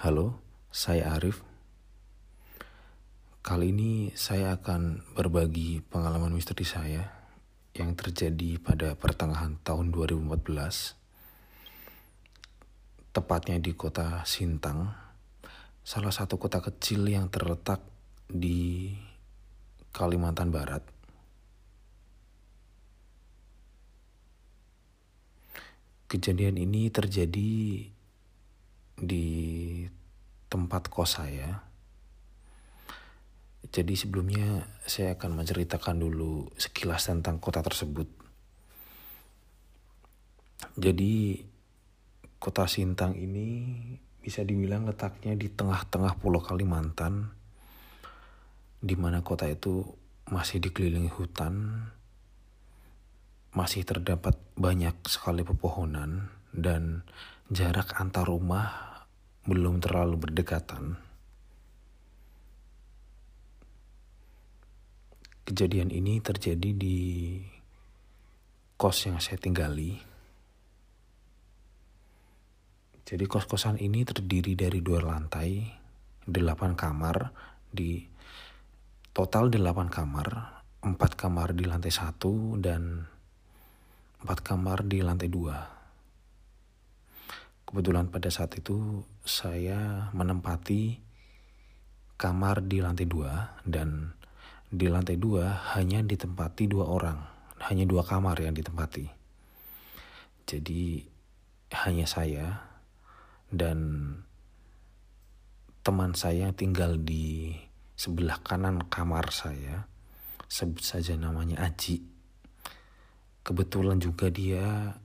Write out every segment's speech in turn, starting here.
Halo, saya Arif. Kali ini saya akan berbagi pengalaman misteri saya yang terjadi pada pertengahan tahun 2014. Tepatnya di kota Sintang, salah satu kota kecil yang terletak di Kalimantan Barat. Kejadian ini terjadi di tempat kos saya jadi sebelumnya saya akan menceritakan dulu sekilas tentang kota tersebut. Jadi kota Sintang ini bisa dibilang letaknya di tengah-tengah pulau Kalimantan di mana kota itu masih dikelilingi hutan, masih terdapat banyak sekali pepohonan dan jarak antar rumah belum terlalu berdekatan. Kejadian ini terjadi di kos yang saya tinggali. Jadi kos-kosan ini terdiri dari dua lantai, delapan kamar, di total delapan kamar, empat kamar di lantai satu dan empat kamar di lantai dua. Kebetulan pada saat itu saya menempati kamar di lantai dua dan di lantai dua hanya ditempati dua orang, hanya dua kamar yang ditempati. Jadi hanya saya dan teman saya tinggal di sebelah kanan kamar saya, sebut saja namanya Aji. Kebetulan juga dia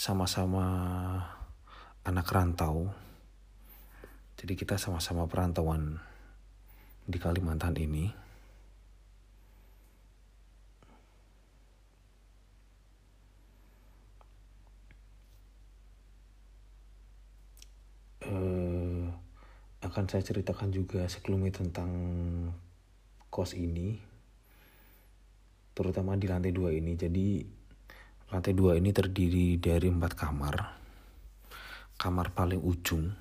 sama-sama anak rantau. Jadi kita sama-sama perantauan di Kalimantan ini uh, akan saya ceritakan juga sekelumit tentang kos ini terutama di lantai dua ini jadi lantai dua ini terdiri dari empat kamar kamar paling ujung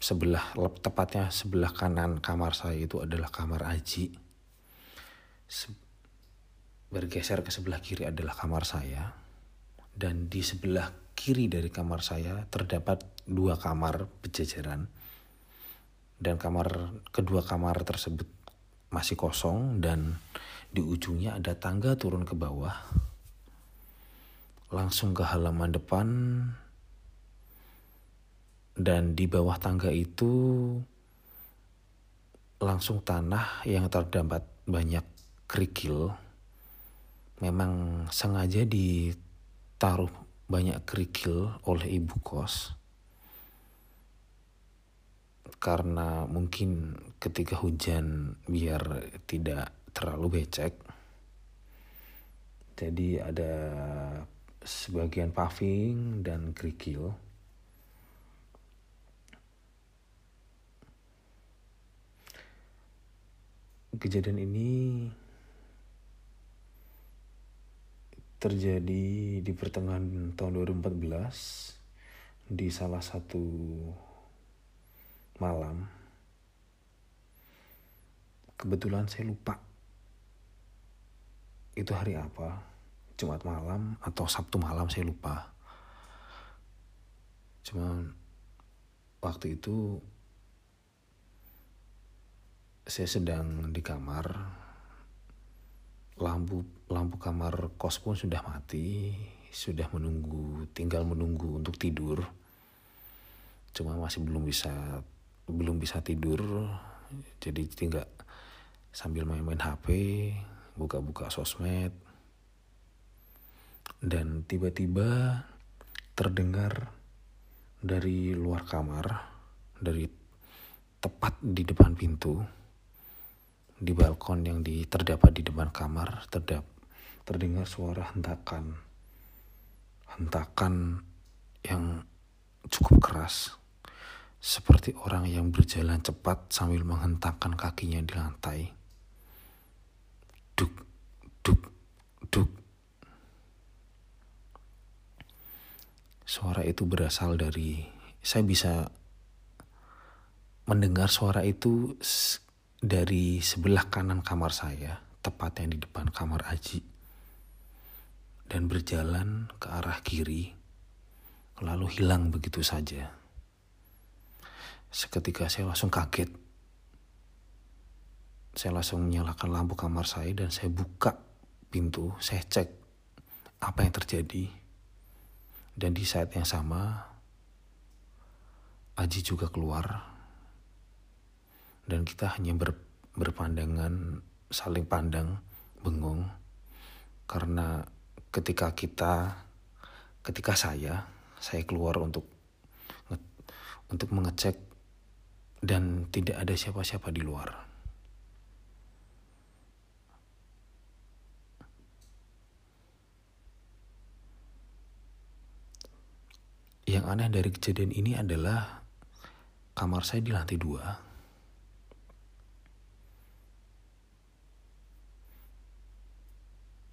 sebelah tepatnya sebelah kanan kamar saya itu adalah kamar Aji. bergeser ke sebelah kiri adalah kamar saya. Dan di sebelah kiri dari kamar saya terdapat dua kamar berjejeran. Dan kamar kedua kamar tersebut masih kosong dan di ujungnya ada tangga turun ke bawah. Langsung ke halaman depan dan di bawah tangga itu langsung tanah yang terdapat banyak kerikil. Memang sengaja ditaruh banyak kerikil oleh ibu kos. Karena mungkin ketika hujan biar tidak terlalu becek. Jadi ada sebagian paving dan kerikil. kejadian ini terjadi di pertengahan tahun 2014 di salah satu malam. Kebetulan saya lupa itu hari apa, Jumat malam atau Sabtu malam saya lupa. Cuma waktu itu saya sedang di kamar. Lampu lampu kamar kos pun sudah mati. Sudah menunggu tinggal menunggu untuk tidur. Cuma masih belum bisa belum bisa tidur. Jadi tinggal sambil main-main HP buka-buka sosmed dan tiba-tiba terdengar dari luar kamar dari tepat di depan pintu di balkon yang di, terdapat di depan kamar terdap, terdengar suara hentakan. Hentakan yang cukup keras. Seperti orang yang berjalan cepat sambil menghentakkan kakinya di lantai. Duk, duk, duk. Suara itu berasal dari saya bisa mendengar suara itu dari sebelah kanan kamar saya, tepatnya di depan kamar Aji, dan berjalan ke arah kiri, lalu hilang begitu saja. Seketika saya langsung kaget. Saya langsung menyalakan lampu kamar saya dan saya buka pintu, saya cek apa yang terjadi. Dan di saat yang sama, Aji juga keluar. Dan kita hanya ber, berpandangan, saling pandang, bengong. Karena ketika kita, ketika saya, saya keluar untuk untuk mengecek dan tidak ada siapa-siapa di luar. Aneh dari kejadian ini adalah kamar saya di lantai dua.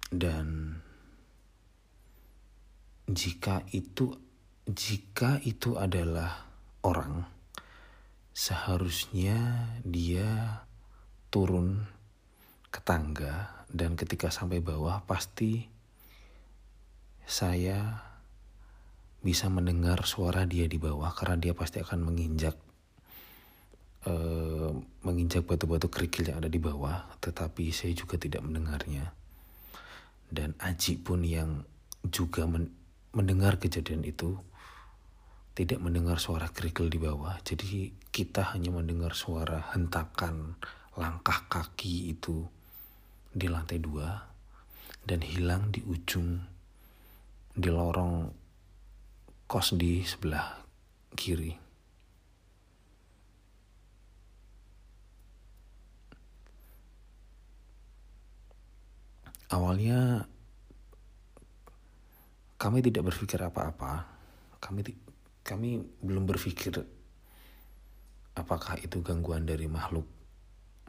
Dan jika itu jika itu adalah orang, seharusnya dia turun ke tangga dan ketika sampai bawah pasti saya bisa mendengar suara dia di bawah karena dia pasti akan menginjak uh, menginjak batu-batu kerikil yang ada di bawah, tetapi saya juga tidak mendengarnya. Dan Aji pun yang juga men mendengar kejadian itu tidak mendengar suara kerikil di bawah. Jadi kita hanya mendengar suara hentakan langkah kaki itu di lantai dua dan hilang di ujung di lorong kos di sebelah kiri. Awalnya kami tidak berpikir apa-apa. Kami kami belum berpikir apakah itu gangguan dari makhluk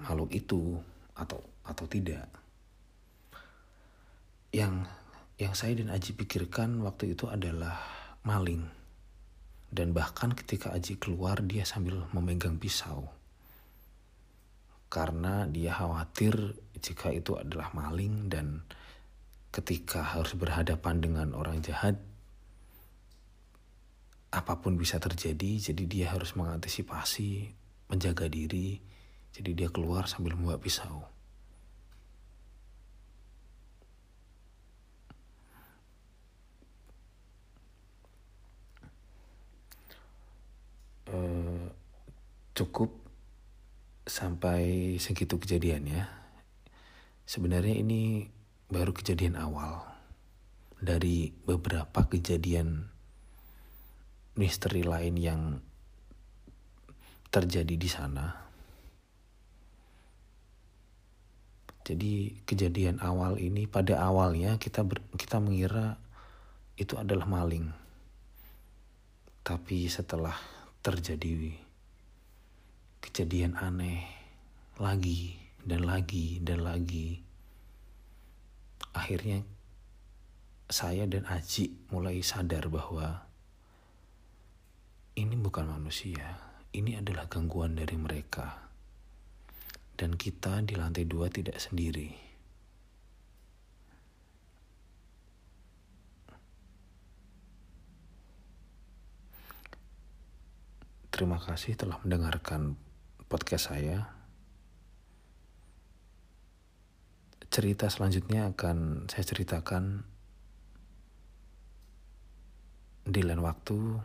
makhluk itu atau atau tidak. Yang yang saya dan Aji pikirkan waktu itu adalah maling. Dan bahkan ketika Aji keluar dia sambil memegang pisau. Karena dia khawatir jika itu adalah maling dan ketika harus berhadapan dengan orang jahat apa pun bisa terjadi jadi dia harus mengantisipasi menjaga diri jadi dia keluar sambil membawa pisau cukup sampai segitu kejadiannya Sebenarnya ini baru kejadian awal dari beberapa kejadian misteri lain yang terjadi di sana. Jadi kejadian awal ini pada awalnya kita ber, kita mengira itu adalah maling. Tapi setelah terjadi kejadian aneh lagi dan lagi dan lagi. Akhirnya saya dan Aji mulai sadar bahwa ini bukan manusia, ini adalah gangguan dari mereka. Dan kita di lantai dua tidak sendiri. Terima kasih telah mendengarkan podcast saya. cerita selanjutnya akan saya ceritakan di lain waktu.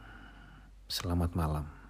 Selamat malam.